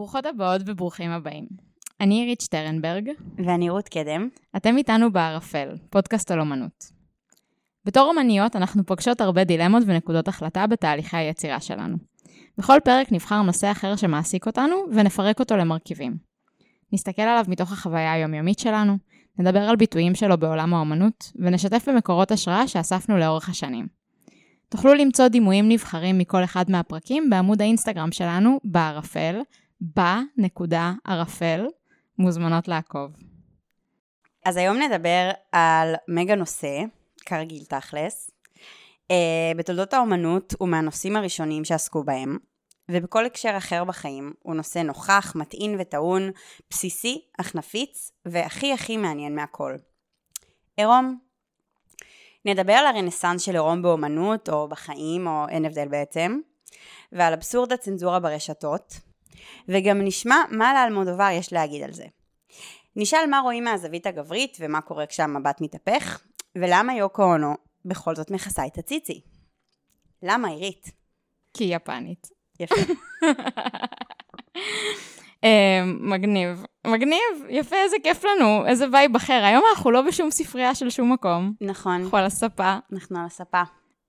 ברוכות הבאות וברוכים הבאים. אני עירית שטרנברג. ואני רות קדם. אתם איתנו בערפל, פודקאסט על אומנות. בתור אומניות אנחנו פוגשות הרבה דילמות ונקודות החלטה בתהליכי היצירה שלנו. בכל פרק נבחר נושא אחר שמעסיק אותנו ונפרק אותו למרכיבים. נסתכל עליו מתוך החוויה היומיומית שלנו, נדבר על ביטויים שלו בעולם האומנות, ונשתף במקורות השראה שאספנו לאורך השנים. תוכלו למצוא דימויים נבחרים מכל אחד מהפרקים בעמוד האינסטגרם שלנו, בערפל, בנקודה ערפל, מוזמנות לעקוב. אז היום נדבר על מגה נושא, כרגיל תכלס, uh, בתולדות האומנות ומהנושאים הראשונים שעסקו בהם, ובכל הקשר אחר בחיים הוא נושא נוכח, מטעין וטעון, בסיסי, אך נפיץ, והכי הכי מעניין מהכל. עירום. נדבר על הרנסאנס של עירום באומנות, או בחיים, או אין הבדל בעצם, ועל אבסורד הצנזורה ברשתות, וגם נשמע מה לאלמודובר יש להגיד על זה. נשאל מה רואים מהזווית הגברית ומה קורה כשהמבט מתהפך, ולמה יוקו אונו בכל זאת מכסה את הציצי. למה עירית? כי היא יפנית. יפה. אה, מגניב. מגניב, יפה, איזה כיף לנו, איזה vibe אחר. היום אנחנו לא בשום ספרייה של שום מקום. נכון, אנחנו על הספה. אנחנו על הספה.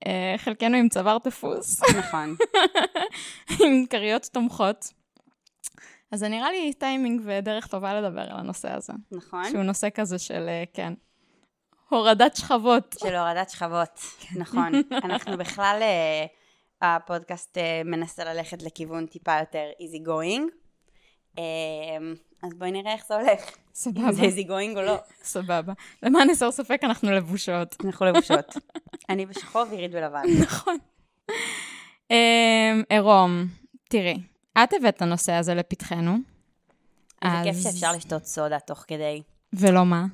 אה, חלקנו עם צוואר תפוס, נכון. עם כריות תומכות. אז זה נראה לי טיימינג ודרך טובה לדבר על הנושא הזה. נכון. שהוא נושא כזה של, אה, כן, הורדת שכבות. של הורדת שכבות, נכון. אנחנו בכלל, אה, הפודקאסט אה, מנסה ללכת לכיוון טיפה יותר easy going. אה, אז בואי נראה איך זה הולך. סבבה, אם זה easy going או לא. סבבה. למען הסר ספק, אנחנו לבושות. אנחנו לבושות. אני בשחור ועירית בלבן. נכון. אמ, עירום, תראי, את הבאת את הנושא הזה לפתחנו. זה כיף אז- שאפשר לשתות סודה תוך כדי. ולא מה?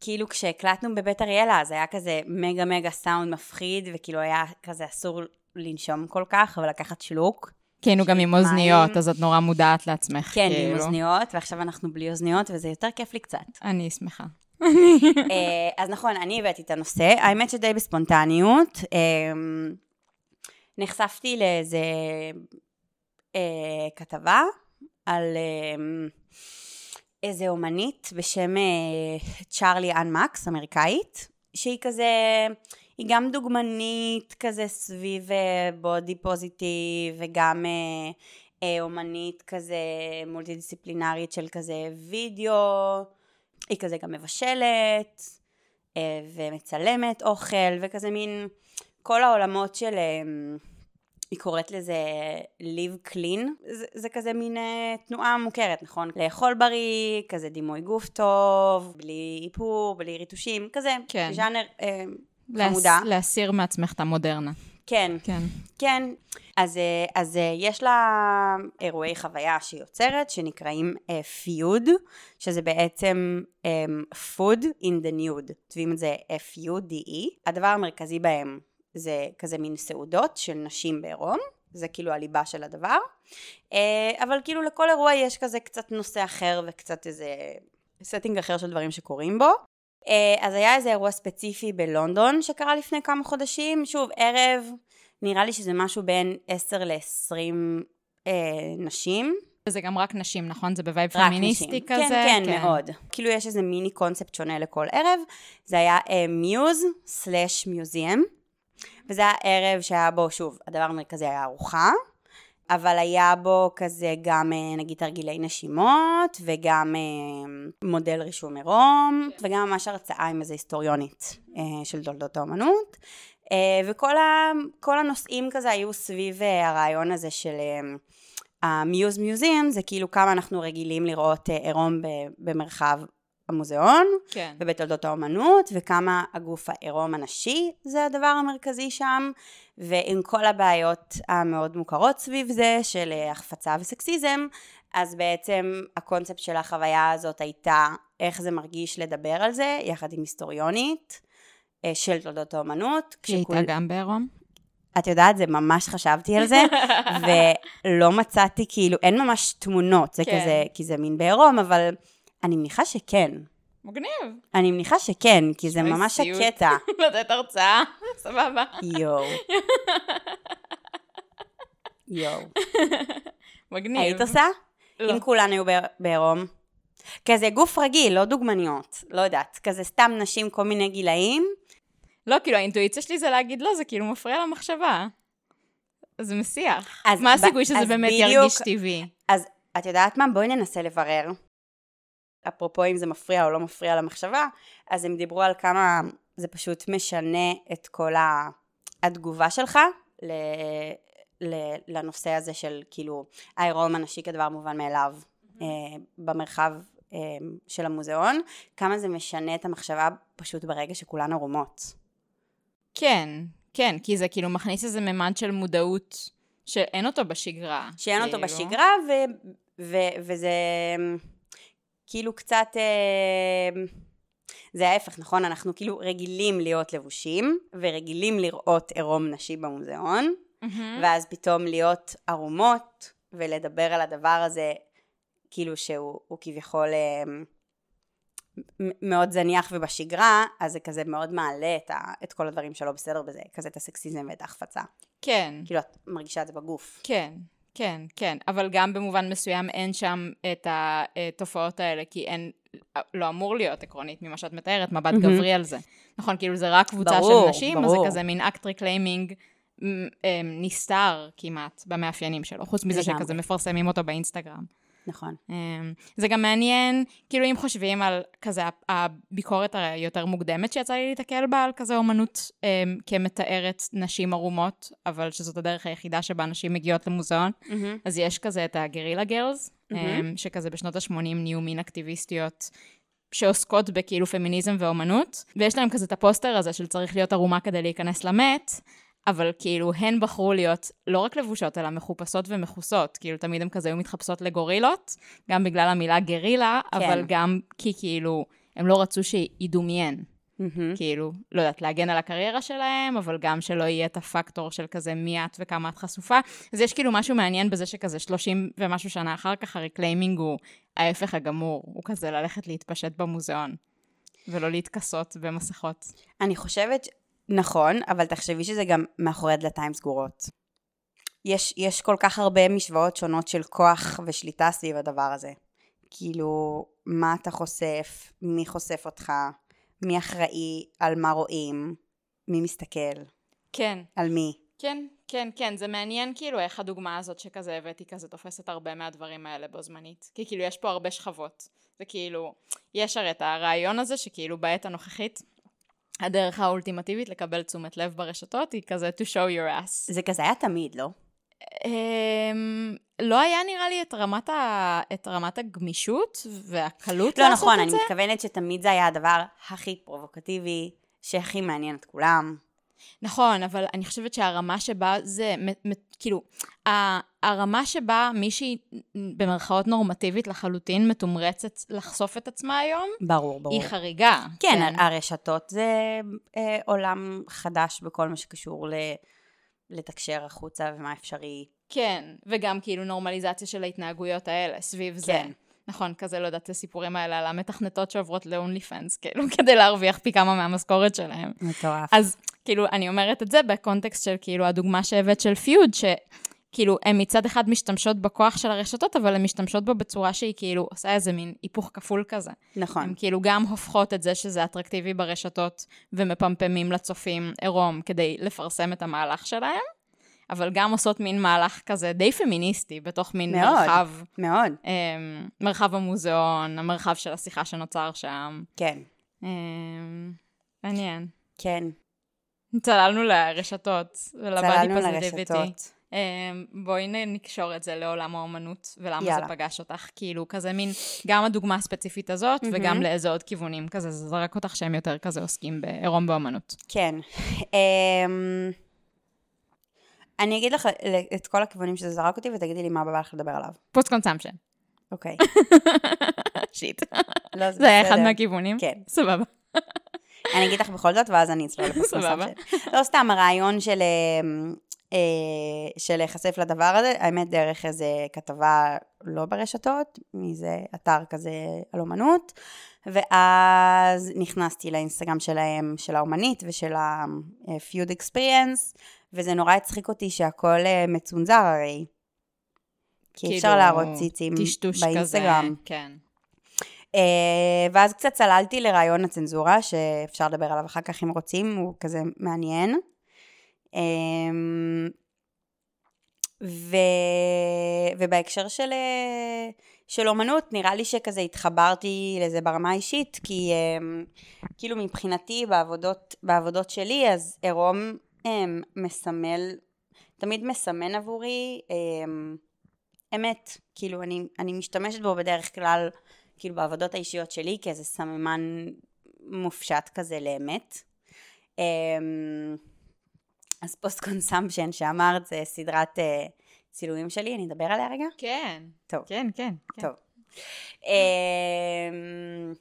כאילו כשהקלטנו בבית אריאלה, אז היה כזה מגה מגה סאונד מפחיד, וכאילו היה כזה אסור לנשום כל כך, אבל לקחת שלוק. כי היינו גם עם מים. אוזניות, אז את נורא מודעת לעצמך, כן, עם כאילו. אוזניות, ועכשיו אנחנו בלי אוזניות, וזה יותר כיף לי קצת. אני שמחה. אה, אז נכון, אני הבאתי את הנושא, האמת שדי בספונטניות. אה, נחשפתי לאיזה אה, כתבה על אה, איזה אומנית בשם אה, צ'ארלי אן מקס, אמריקאית, שהיא כזה, היא גם דוגמנית כזה סביב בודי פוזיטיב, וגם אה, אה, אומנית כזה מולטי דיסציפלינרית של כזה וידאו. היא כזה גם מבשלת אה, ומצלמת אוכל וכזה מין כל העולמות של אה, היא קוראת לזה live clean זה, זה כזה מין אה, תנועה מוכרת נכון לאכול בריא כזה דימוי גוף טוב בלי איפור בלי ריטושים כזה כן. ז'אנר אה, להס- חמודה להסיר מעצמך את המודרנה. כן כן. כן, אז, אה, אז אה, יש לה אירועי חוויה שהיא יוצרת שנקראים פיוד, שזה בעצם um, food in the nude, כותבים את זה F-U-D-E. הדבר המרכזי בהם זה כזה מין סעודות של נשים בעירום, זה כאילו הליבה של הדבר, אה, אבל כאילו לכל אירוע יש כזה קצת נושא אחר וקצת איזה setting אחר של דברים שקורים בו. אה, אז היה איזה אירוע ספציפי בלונדון שקרה לפני כמה חודשים, שוב ערב, נראה לי שזה משהו בין 10 ל-20 אה, נשים. זה גם רק נשים, נכון? זה ב vibe פמיניסטי נשים. כזה? כן, כן, מאוד. כאילו יש איזה מיני קונספט שונה לכל ערב. זה היה Muse slash Museum, וזה היה ערב שהיה בו, שוב, הדבר המרכזי היה ארוחה, אבל היה בו כזה גם אה, נגיד תרגילי נשימות, וגם אה, מודל רישום עירום, וגם ממש הרצאה עם איזה היסטוריונית אה, של תולדות האומנות. וכל ה, הנושאים כזה היו סביב הרעיון הזה של המיוז מיוזיאם, זה כאילו כמה אנחנו רגילים לראות עירום במרחב המוזיאון, כן. ובתולדות האומנות, וכמה הגוף העירום הנשי זה הדבר המרכזי שם, ועם כל הבעיות המאוד מוכרות סביב זה, של אה, החפצה וסקסיזם, אז בעצם הקונספט של החוויה הזאת הייתה איך זה מרגיש לדבר על זה, יחד עם היסטוריונית אה, של תולדות האומנות. היא כשכול- הייתה גם בעירום? את יודעת, זה ממש חשבתי על זה, ולא מצאתי, כאילו, אין ממש תמונות, זה כן. כזה, כי זה מין בעירום, אבל אני מניחה שכן. מגניב. אני מניחה שכן, כי זה ממש סיוט. הקטע. לתת הרצאה, סבבה. יואו. יואו. מגניב. היית עושה? לא. אם כולן היו בעירום. כזה גוף רגיל, לא דוגמניות, לא יודעת. כזה סתם נשים כל מיני גילאים. לא, כאילו, האינטואיציה שלי זה להגיד לא, זה כאילו מפריע למחשבה. זה מסיח. אז מה הסיכוי שזה באמת בדיוק- ירגיש טבעי? אז את יודעת מה? בואי ננסה לברר. אפרופו אם זה מפריע או לא מפריע למחשבה, אז הם דיברו על כמה זה פשוט משנה את כל ה- התגובה שלך ל... ל- לנושא הזה של כאילו העירום הנשי כדבר מובן מאליו אה, במרחב אה, של המוזיאון, כמה זה משנה את המחשבה פשוט ברגע שכולן ערומות. כן, כן, כי זה כאילו מכניס איזה ממד של מודעות שאין אותו בשגרה. שאין אותו כאילו. בשגרה, ו, ו, וזה כאילו קצת, אמ, זה ההפך, נכון? אנחנו כאילו רגילים להיות לבושים, ורגילים לראות עירום נשי במוזיאון, מהמם. ואז פתאום להיות ערומות, ולדבר על הדבר הזה, כאילו שהוא הוא כביכול מ- מאוד זניח ובשגרה, אז זה כזה מאוד מעלה את, ה, את כל הדברים שלא בסדר בזה, כזה את הסקסיזם ואת ההחפצה. כן, כאילו את מרגישה את זה בגוף. כן, כן, כן, אבל גם במובן מסוים אין שם את התופעות האלה, כי אין, לא אמור להיות עקרונית ממה שאת מתארת, מבט מהמם. גברי על זה. נכון, כאילו זה רק קבוצה ברור, של נשים, אז זה ברור. כזה מין אקט reclaiming נסתר כמעט במאפיינים שלו, חוץ מזה. שכזה מפרסמים אותו באינסטגרם. נכון. אמ, זה גם מעניין, כאילו אם חושבים על כזה הביקורת היותר מוקדמת שיצא לי להתקל בה, על כזה אומנות אמ, כמתארת נשים ערומות, אבל שזאת הדרך היחידה שבה נשים מגיעות למוזיאון, אז יש כזה את ה Guerrilla Girls, מהמם. שכזה בשנות ה-80 נהיו מין אקטיביסטיות. שעוסקות בכאילו פמיניזם ואומנות, ויש להם כזה את הפוסטר הזה של צריך להיות ערומה כדי להיכנס למט, אבל כאילו הן בחרו להיות לא רק לבושות, אלא מחופשות ומכוסות. כאילו תמיד הן כזה היו מתחפשות לגורילות, גם בגלל המילה גרילה, כן. אבל גם כי כאילו הם לא רצו שידומיין. מהמם. כאילו, לא יודעת, להגן על הקריירה שלהם, אבל גם שלא יהיה את הפקטור של כזה מי את וכמה את חשופה. אז יש כאילו משהו מעניין בזה שכזה 30 ומשהו שנה אחר כך ה reclaiming הוא ההפך הגמור. הוא כזה ללכת להתפשט במוזיאון, ולא להתכסות במסכות. אני חושבת, נכון, אבל תחשבי שזה גם מאחורי דלתיים סגורות. יש, יש כל כך הרבה משוואות שונות של כוח ושליטה סביב הדבר הזה. כאילו, מה אתה חושף, מי חושף אותך, מי אחראי על מה רואים, מי מסתכל, כן, על מי. כן, כן, כן, זה מעניין כאילו איך הדוגמה הזאת שכזה הבאתי כזה תופסת הרבה מהדברים האלה בו זמנית. כי כאילו יש פה הרבה שכבות. זה כאילו, יש הרי את הרעיון הזה שכאילו בעת הנוכחית, הדרך האולטימטיבית לקבל תשומת לב ברשתות היא כזה to show your ass. זה כזה היה תמיד, לא? אמ, לא היה נראה לי את רמת, ה... את רמת הגמישות והקלות לא לעשות נכון, את אני זה. מתכוונת שתמיד זה היה הדבר הכי פרובוקטיבי, שהכי מעניין את כולם. נכון, אבל אני חושבת שהרמה שבה זה, כאילו, הרמה שבה מישהי במרכאות נורמטיבית לחלוטין מתומרצת לחשוף את עצמה היום, ברור, ברור. היא חריגה. כן, הרשתות זה אה, עולם חדש בכל מה שקשור ל... לתקשר החוצה ומה אפשרי. כן, וגם כאילו נורמליזציה של ההתנהגויות האלה סביב זה. נכון, כזה, לא יודעת, הסיפורים האלה על המתכנתות שעוברות ל-only fans, כאילו, כדי להרוויח פי כמה מהמשכורת שלהם. מטורף. אז כאילו, אני אומרת את זה בקונטקסט של כאילו הדוגמה שהבאת של פיוד, שכאילו, הן מצד אחד משתמשות בכוח של הרשתות, אבל הן משתמשות בו בצורה שהיא כאילו עושה איזה מין היפוך כפול כזה. נכון. הן כאילו גם הופכות את זה שזה אטרקטיבי ברשתות, ומפמפמים לצופים עירום כדי לפרסם את המהלך שלהם, אבל גם עושות מין מהלך כזה די פמיניסטי, בתוך מין מאוד. מרחב, מאוד. אמ, מרחב המוזיאון, המרחב של השיחה שנוצר שם. כן. אמ, מעניין. כן. צללנו לרשתות positivity. לרשתות. אמ, בואי נקשור את זה לעולם האומנות, ולמה יאללה. זה פגש אותך, כאילו, כזה מין, גם הדוגמה הספציפית הזאת, מהמם. וגם לאיזה עוד כיוונים כזה, זה זרק אותך שהם יותר כזה עוסקים בעירום באומנות. כן. אני אגיד לך את כל הכיוונים שזה זרק אותי, ותגידי לי מה בא לך לדבר עליו. Post Consumption. אוקיי. שיט. לא, זה היה אחד. מהכיוונים? כן. סבבה. אני אגיד לך בכל זאת, ואז אני אצלול לפוסט סבבה. קונספשן. לא סתם הרעיון של, אמ, אה, של להיחשף לדבר הזה, האמת דרך איזה כתבה לא ברשתות, מאיזה אתר כזה על אומנות, ואז נכנסתי לאינסטגרם שלהם, של האומנית ושל ה-feud experience, וזה נורא הצחיק אותי שהכל אה, מצונזר הרי. כי כאילו, אפשר להראות ציצים באינסטגרם. כזה, כן. Uh, ואז קצת צללתי לרעיון הצנזורה, שאפשר לדבר עליו אחר כך אם רוצים, הוא כזה מעניין. Uh, ו... ובהקשר של, של אומנות, נראה לי שכזה התחברתי לזה ברמה האישית, כי um, כאילו מבחינתי בעבודות, בעבודות שלי, אז עירום מסמל, תמיד מסמן עבורי um, אמת, כאילו אני, אני משתמשת בו בדרך כלל, כאילו בעבודות האישיות שלי, כאיזה סממן מופשט כזה לאמת. Um, אז Post Consumption שאמרת זה סדרת uh, צילומים שלי, אני אדבר עליה רגע? כן. טוב. כן, כן. כן. טוב. Um,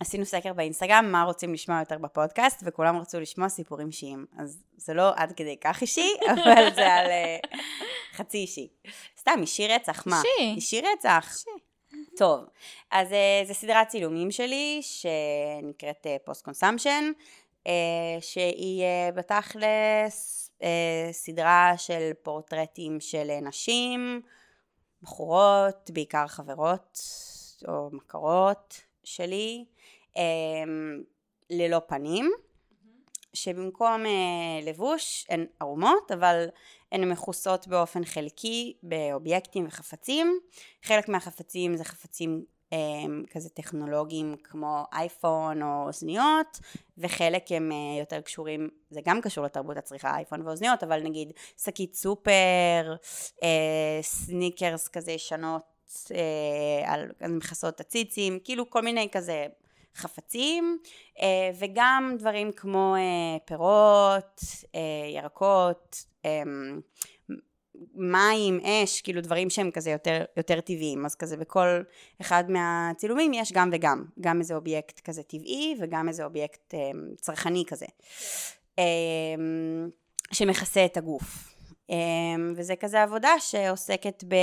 עשינו סקר באינסטגרם, מה רוצים לשמוע יותר בפודקאסט, וכולם רצו לשמוע סיפורים אישיים. אז זה לא עד כדי כך אישי, אבל זה על uh, חצי אישי. סתם, אישי רצח, מה? אישי. אישי רצח. אישי. טוב, אז uh, זה סדרת צילומים שלי, שנקראת Post uh, Consumption. אה, שהיא אה, בתכלס אה, סדרה של פורטרטים של נשים, בחורות, בעיקר חברות או מכרות שלי, ללא פנים, שבמקום לבוש הן ערומות, אבל הן מכוסות באופן חלקי באובייקטים וחפצים. חלק מהחפצים זה חפצים אמ, כזה טכנולוגיים כמו אייפון או אוזניות וחלק הם אה, יותר קשורים, זה גם קשור לתרבות הצריכה אייפון ואוזניות אבל נגיד שקית סופר, אה, סניקרס כזה ישנות אה, על מכסות הציצים, כאילו כל מיני כזה חפצים וגם דברים כמו פירות, ירקות, אמ, מים, אש, כאילו דברים שהם כזה יותר, יותר טבעיים, אז כזה בכל אחד מהצילומים יש גם וגם, גם איזה אובייקט כזה טבעי וגם איזה אובייקט אה, צרכני כזה, אה, שמכסה את הגוף. אה, וזה כזה עבודה שעוסקת ב...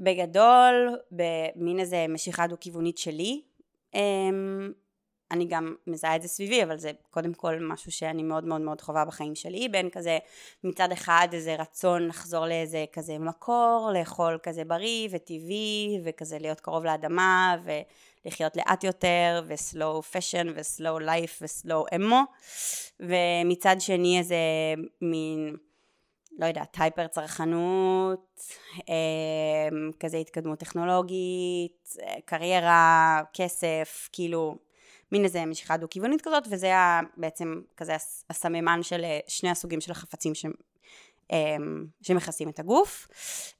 בגדול, במין איזה משיכה דו-כיוונית שלי, אה, אני גם מזהה את זה סביבי, אבל זה קודם כל משהו שאני מאוד מאוד מאוד חווה בחיים שלי, בין כזה מצד אחד איזה רצון לחזור לאיזה כזה מקור, לאכול כזה בריא וטבעי, וכזה להיות קרוב לאדמה, ולחיות לאט יותר, וסלואו פשן, וסלואו לייף, וסלואו אמו, ומצד שני איזה מין... לא יודעת, הייפר צרכנות, אה, כזה התקדמות טכנולוגית, אה, קריירה, כסף, כאילו מין איזה משיכה דו-כיוונית כזאת, וזה היה בעצם כזה הסממן של אה, שני הסוגים של החפצים ש... אמ, שמכסים את הגוף.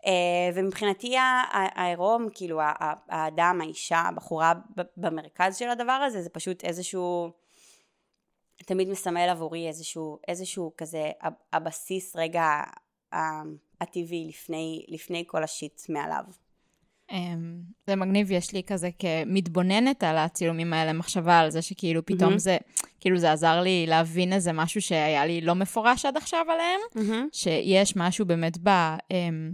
אה, ומבחינתי העירום, כאילו האדם, האישה, הבחורה במרכז של הדבר הזה, זה פשוט איזשהו... תמיד מסמל עבורי איזשהו, איזשהו כזה הבסיס רגע הטבעי לפני, לפני כל ה shit מעליו. אמ, זה מגניב, יש לי כזה כמתבוננת על הצילומים האלה, מחשבה על זה שכאילו פתאום mm-hmm. זה, כאילו זה עזר לי להבין איזה משהו שהיה לי לא מפורש עד עכשיו עליהם, mm-hmm. שיש משהו באמת ב... אמ,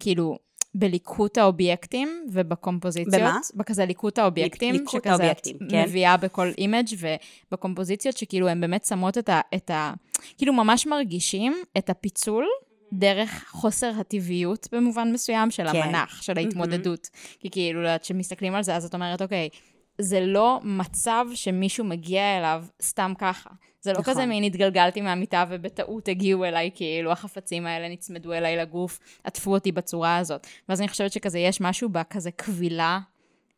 כאילו, בליקוט האובייקטים ובקומפוזיציות. במה? בכזה ליקוט האובייקטים. ליקוט שכזה האובייקטים, כן. מביאה בכל image ובקומפוזיציות, שכאילו הן באמת שמות את ה, את ה... כאילו ממש מרגישים את הפיצול דרך חוסר הטבעיות במובן מסוים של כן. המנח, של ההתמודדות. Mm-hmm. כי כאילו, כשמסתכלים על זה, אז את אומרת, אוקיי, זה לא מצב שמישהו מגיע אליו סתם ככה. זה לא נכון. כזה מין התגלגלתי מהמיטה ובטעות הגיעו אליי, כאילו החפצים האלה נצמדו אליי לגוף, עטפו אותי בצורה הזאת. ואז אני חושבת שכזה יש משהו בכזה קבילה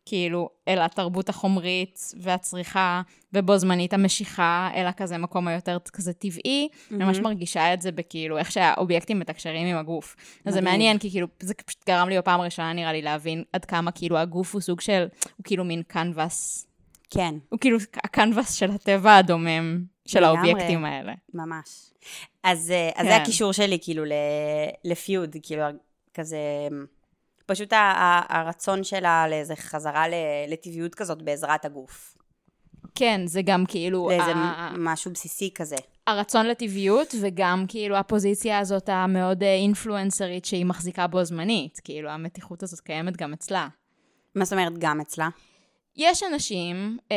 כאילו, אל התרבות החומרית והצריכה, ובו זמנית המשיכה, אל הכזה מקום היותר כזה טבעי, mm-hmm. ממש מרגישה את זה בכאילו, איך שהאובייקטים מתקשרים עם הגוף. אז זה מעניין, כי כאילו, זה פשוט גרם לי בפעם הראשונה, נראה לי, להבין עד כמה כאילו הגוף הוא סוג של, הוא כאילו מין קנבס. כן. הוא כאילו הקנבס של הטבע הדומם של האובייקטים האלה. ממש. אז, אה, אז כן. זה הקישור שלי, כאילו, לפיוד, כאילו, כזה... פשוט הרצון שלה לאיזה חזרה לטבעיות כזאת בעזרת הגוף. כן, זה גם כאילו... לאיזה ה... משהו בסיסי כזה. הרצון לטבעיות, וגם כאילו הפוזיציה הזאת המאוד אינפלואנסרית שהיא מחזיקה בו זמנית. כאילו, המתיחות הזאת קיימת גם אצלה. מה זאת אומרת גם אצלה? יש אנשים um,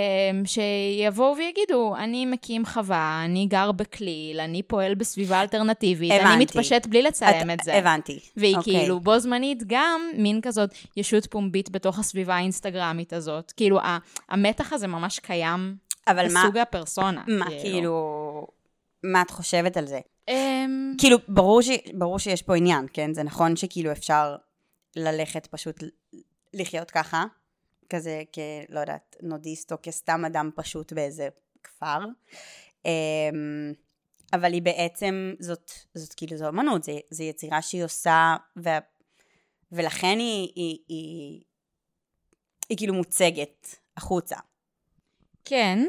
שיבואו ויגידו, אני מקים חווה, אני גר בכליל, אני פועל בסביבה אלטרנטיבית, הבנתי. אני מתפשט בלי לצלם את- את זה. הבנתי. והיא אוקיי. כאילו בו זמנית גם מין כזאת ישות פומבית בתוך הסביבה האינסטגרמית הזאת. כאילו, המתח הזה ממש קיים אבל מה, בסוג הפרסונה. מה כאילו, מה את חושבת על זה? אמ, כאילו, ברור, ש, ברור שיש פה עניין, כן? זה נכון שכאילו אפשר ללכת פשוט לחיות ככה, כזה כ... לא יודעת, נודיסט או כסתם אדם פשוט באיזה כפר. אמ, אבל היא בעצם, זאת, זאת כאילו, זו אמנות, זה יצירה שהיא עושה, וה, ולכן היא, היא, היא, היא כאילו מוצגת החוצה. כן,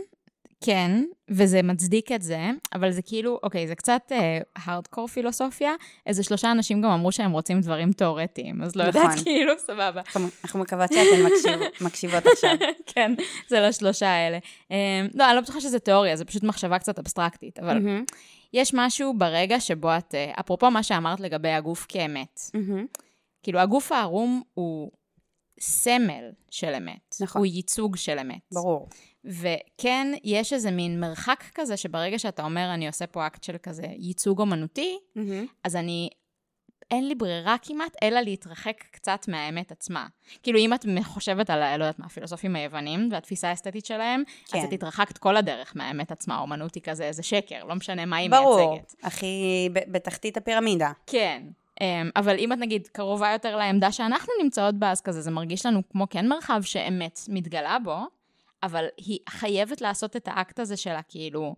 כן, וזה מצדיק את זה, אבל זה כאילו, אוקיי, זה קצת הארדקור פילוסופיה. איזה שלושה אנשים גם אמרו שהם רוצים דברים תיאורטיים, אז לא יודעת, נכון. כאילו, סבבה. אנחנו- מקוות שאתן מקשיב, מקשיבות עכשיו. כן, זה לשלושה האלה. אמ, לא, אני לא בטוחה שזה תיאוריה, זה פשוט מחשבה קצת אבסטרקטית, אבל מהמם, יש משהו ברגע שבו את, אה, אפרופו מה שאמרת לגבי הגוף כאמת, מהמם. כאילו הגוף הערום הוא סמל של אמת. נכון. הוא ייצוג של אמת. ברור. וכן, יש איזה מין מרחק כזה, שברגע שאתה אומר, אני עושה פה אקט של כזה ייצוג אומנותי, מהמם. אז אני, אין לי ברירה כמעט, אלא להתרחק קצת מהאמת עצמה. כאילו, אם את חושבת על, לא יודעת מה, הפילוסופים היוונים והתפיסה האסתטית שלהם, כן. אז. את התרחקת כל הדרך מהאמת עצמה, האומנות היא כזה איזה שקר, לא משנה מה היא ברור, מייצגת. הכי ב- בתחתית הפירמידה. כן. Um, אבל אם את נגיד קרובה יותר לעמדה שאנחנו נמצאות בה, אז כזה זה מרגיש לנו כמו כן מרחב שאמת מתגלה בו, אבל היא חייבת לעשות את האקט הזה שלה, כאילו,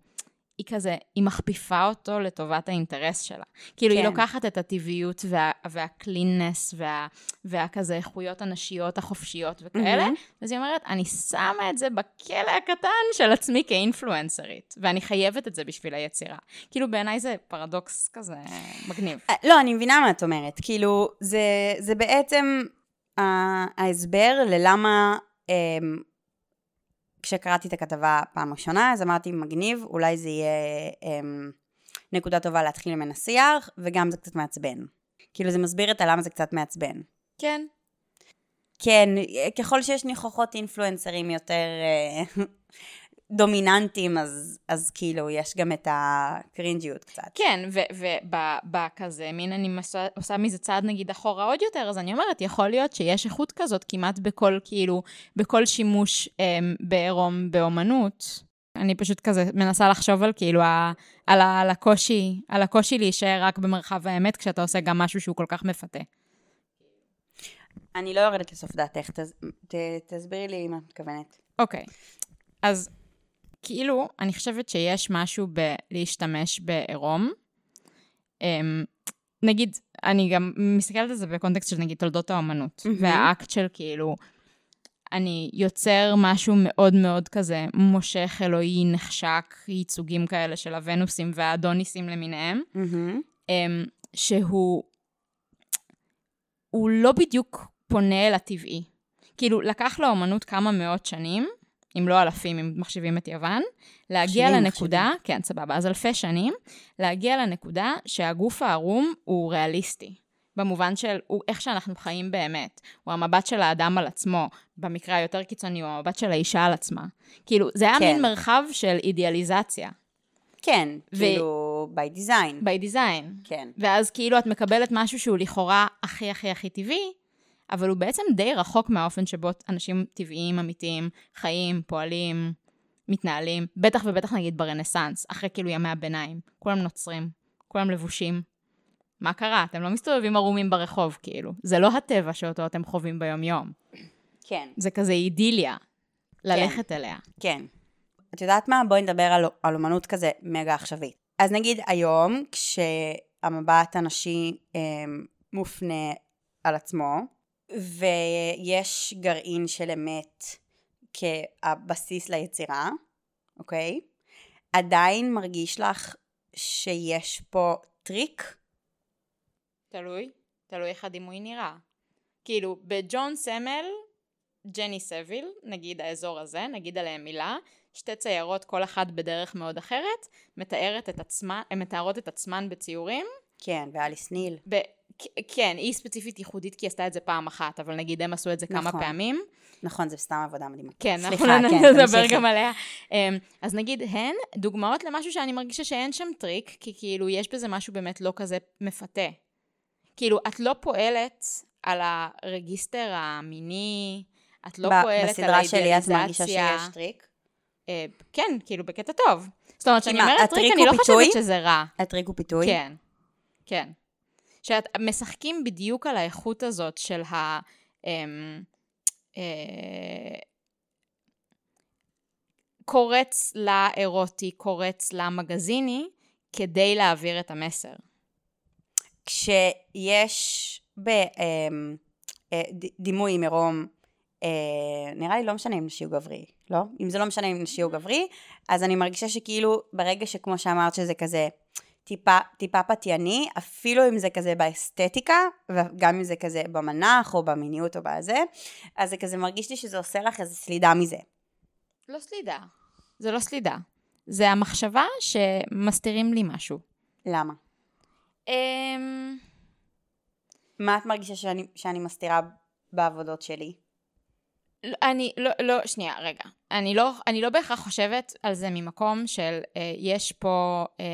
היא כזה, היא מכפיפה אותו לטובת האינטרס שלה. כאילו, כן. היא. לוקחת את הטבעיות וה, והקליננס וה, והכזה איכויות הנשיות החופשיות וכאלה, מהמם. אז היא אומרת, אני שמה את זה בכלא הקטן של עצמי כאינפלואנסרית, ואני חייבת את זה בשביל היצירה. כאילו, בעיניי זה פרדוקס כזה מגניב. אה, לא, אני מבינה מה את אומרת. כאילו, זה, זה בעצם ה- ההסבר ללמה אמ, כשקראתי את הכתבה פעם ראשונה, אז אמרתי, מגניב, אולי זה יהיה אמ, נקודה טובה להתחיל ממנה שיח, וגם זה קצת מעצבן. כאילו, זה מסביר את הלמה זה קצת מעצבן. כן. כן, ככל שיש ניחוחות אינפלואנסרים יותר אה, דומיננטיים, אז, אז כאילו, יש גם את הקרינג'יות קצת. כן, ובכזה, מין אני מסע, עושה מזה צעד נגיד אחורה עוד יותר, אז אני אומרת, יכול להיות שיש איכות כזאת כמעט בכל, כאילו, בכל שימוש אמ, בעירום באומנות. אני פשוט כזה מנסה לחשוב על כאילו, ה, על, ה, על הקושי, על הקושי להישאר רק במרחב האמת, כשאתה עושה גם משהו שהוא כל כך מפתה. אני לא יורדת לסוף דעתך, תסבירי לי מה את מתכוונת. אוקיי, אז כאילו, אני חושבת שיש משהו בלהשתמש בעירום. אמ, נגיד, אני גם מסתכלת על זה בקונטקסט של נגיד תולדות האומנות, מהמם. והאקט של כאילו, אני יוצר משהו מאוד מאוד כזה מושך, אלוהי, נחשק, ייצוגים כאלה של הוונוסים והאדוניסים למיניהם. אמ, שהוא הוא לא בדיוק פונה אל הטבעי. כאילו, לקח לאומנות כמה מאות שנים, אם לא אלפים, אם מחשיבים את יוון, להגיע שנים לנקודה, כן, סבבה, אז אלפי שנים, להגיע לנקודה שהגוף הערום הוא ריאליסטי. במובן של הוא, איך שאנחנו חיים באמת. הוא המבט של האדם על עצמו, במקרה היותר קיצוני, הוא המבט של האישה על עצמה. כאילו, זה היה כן. מין מרחב של אידיאליזציה, כן, ו- כאילו, by design. by design. כן. ואז כאילו את מקבלת משהו שהוא לכאורה הכי הכי הכי טבעי, אבל הוא בעצם די רחוק מהאופן שבו אנשים טבעיים, אמיתיים, חיים, פועלים, מתנהלים. בטח ובטח נגיד ברנסאנס, אחרי כאילו ימי הביניים. כולם נוצרים, כולם לבושים. מה קרה? אתם לא מסתובבים ערומים ברחוב, כאילו. זה לא הטבע שאותו אתם חווים ביום-יום. כן. זה כזה אידיליה, ללכת אליה. כן. את יודעת מה? בואי נדבר על, על אומנות כזה מגה עכשווית. אז נגיד היום, כשהמבט הנשי אה, מופנה על עצמו, ויש גרעין של אמת כבסיס ליצירה, אוקיי? עדיין מרגיש לך שיש פה טריק? תלוי, תלוי איך הדימוי נראה. כאילו, בג'ון סמל, ג'ני סביל, נגיד האזור הזה, נגיד עליהם מילה, שתי ציירות, כל אחת בדרך מאוד אחרת, מתארת את עצמה, הן מתארות את עצמן בציורים. כן, ואליס ניל. ב- כן, היא ספציפית ייחודית כי היא עשתה את זה פעם אחת, אבל נגיד הם עשו את זה כמה נכון. פעמים. נכון, זה סתם עבודה מדהימה. כן, סליחה, אנחנו כן, נדבר. גם עליה. אמ, אז נגיד הן דוגמאות למשהו שאני מרגישה שאין שם טריק, כי כאילו יש בזה משהו באמת לא כזה מפתה. כאילו, את לא פועלת על הרגיסטר המיני, את לא פועלת על בסדרה שלי את מרגישה האידיאליזציה. שיש טריק? אה, כן, כאילו, בקטע טוב. זאת אומרת, כשאני אומרת טריק, אני לא? חושבת שזה רע. הטריק הוא פיתוי? כן, כן. שאת משחקים בדיוק על האיכות הזאת של ה... אמ, אה, קורץ לאירוטי, קורץ למגזיני, כדי להעביר את המסר. כשיש בדימוי עם עירום, אה, נראה לי לא משנה אם נשי או גברי, לא? אם זה לא משנה אם נשי או גברי, אז אני מרגישה שכאילו ברגע שכמו שאמרת שזה כזה טיפה, טיפה פתייני, אפילו אם זה כזה באסתטיקה, וגם אם זה כזה במנח או במיניות או בזה, אז זה כזה מרגיש לי שזה עושה לך איזה סלידה מזה. לא סלידה. זה לא סלידה. זה המחשבה שמסתירים לי משהו. למה? אמ... מה את מרגישה שאני, שאני מסתירה בעבודות שלי? לא, אני לא, לא, שנייה, רגע. אני לא, אני לא בהכרח חושבת על זה ממקום של אה, יש פה אה,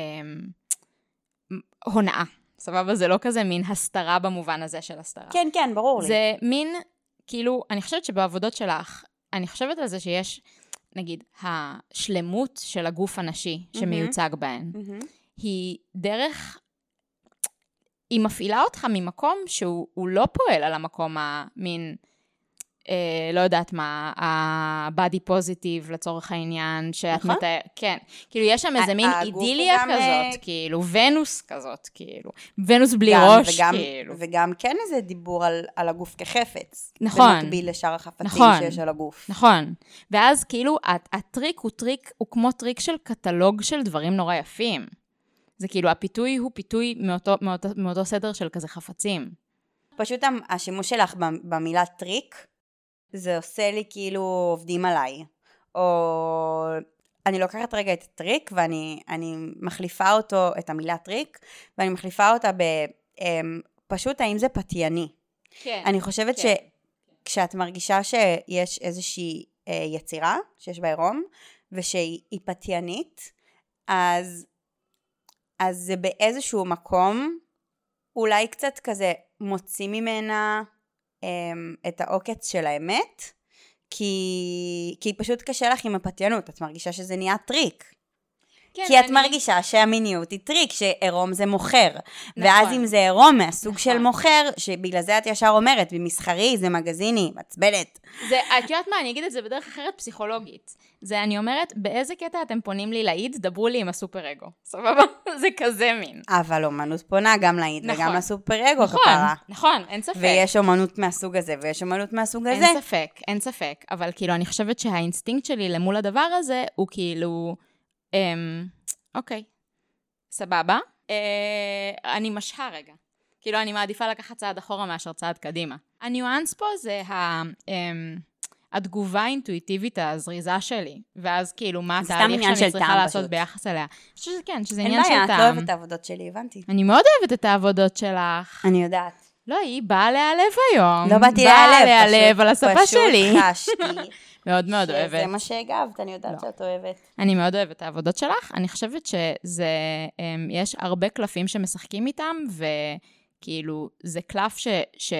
הונאה. סבבה? זה לא כזה מין הסתרה במובן הזה של הסתרה. כן, כן, ברור לי. זה מין, כאילו, אני חושבת שבעבודות שלך, אני חושבת על זה שיש, נגיד, השלמות של הגוף הנשי שמיוצג בהן, מהמם. היא דרך, היא מפעילה אותך ממקום שהוא הוא לא פועל על המקום המין, אה, לא יודעת מה, ה-body positive לצורך העניין, שאת נכון. מתאר, כן. כאילו, יש שם איזה מין אידיליה אה, כזאת, כאילו, ונוס כזאת, כאילו. ונוס בלי גם, ראש, וגם, כאילו. וגם כן איזה דיבור על, על הגוף כחפץ. נכון. במקביל לשאר החפצים נכון. שיש על הגוף. נכון. ואז כאילו, הט- הטריק הוא טריק, הוא כמו טריק של קטלוג של דברים נורא יפים. זה כאילו, הפיתוי הוא פיתוי מאותו, מאותו, מאותו סדר של כזה חפצים. פשוט השימוש שלך במ- במילה טריק, זה עושה לי כאילו עובדים עליי. או אני לוקחת רגע את הטריק ואני אני מחליפה אותו, את המילה טריק, ואני מחליפה אותה ב... אמ, פשוט האם זה פתייני. כן. אני חושבת כן. שכשאת מרגישה שיש איזושהי אה, יצירה, שיש בה עירום, ושהיא היא פתיינית, אז, אז זה באיזשהו מקום, אולי קצת כזה מוציא ממנה את העוקץ של האמת, כי, כי פשוט קשה לך עם הפתיינות, את מרגישה שזה נהיה טריק. כן, כי את אני- מרגישה שהמיניות היא טריק, שעירום זה מוכר. נכון. ואז אם זה עירום מהסוג של נכון. מוכר, שבגלל זה את ישר אומרת, במסחרי זה מגזיני, מעצבנת. זה, את יודעת מה, אני אגיד את זה בדרך אחרת פסיכולוגית. זה, אני אומרת, באיזה קטע אתם פונים לי להעיד, דברו לי עם הסופר אגו. סבבה? זה כזה מין. אבל אומנות פונה גם ל איד נכון. וגם לסופר אגו נכון, כפרה. נכון, אין ספק. ויש אומנות מהסוג הזה, ויש אומנות מהסוג הזה. אין ספק, אין ספק. אבל כאילו, אני חושבת שהאינסטינקט שלי למול הדבר הזה, הוא כאילו, אוקיי, סבבה. אה, אני משהה רגע. כאילו, אני מעדיפה לקחת צעד אחורה מאשר צעד קדימה. הניואנס פה זה ה... אמ, התגובה האינטואיטיבית הזריזה שלי, ואז כאילו, מה התהליך שאני של צריכה טעם לעשות פשוט. ביחס אליה. אני חושבת שכן, שזה אין עניין בעיה, של את לא טעם. אוהבת את העבודות שלי, הבנתי. אני מאוד אוהבת את העבודות שלך. אני יודעת. לא, היא באה להיעלב היום. לא באתי באה להיעלב, להיעלב פשוט- על השפה שלי. פשוט חשתי מאוד מאוד שזה אוהבת. מה שהגבת, אני יודעת לא. שאת אוהבת. אני מאוד אוהבת את העבודות שלך. אני חושבת שזה, אמ, יש הרבה קלפים שמשחקים איתם, וכאילו, זה קלף ש, ש...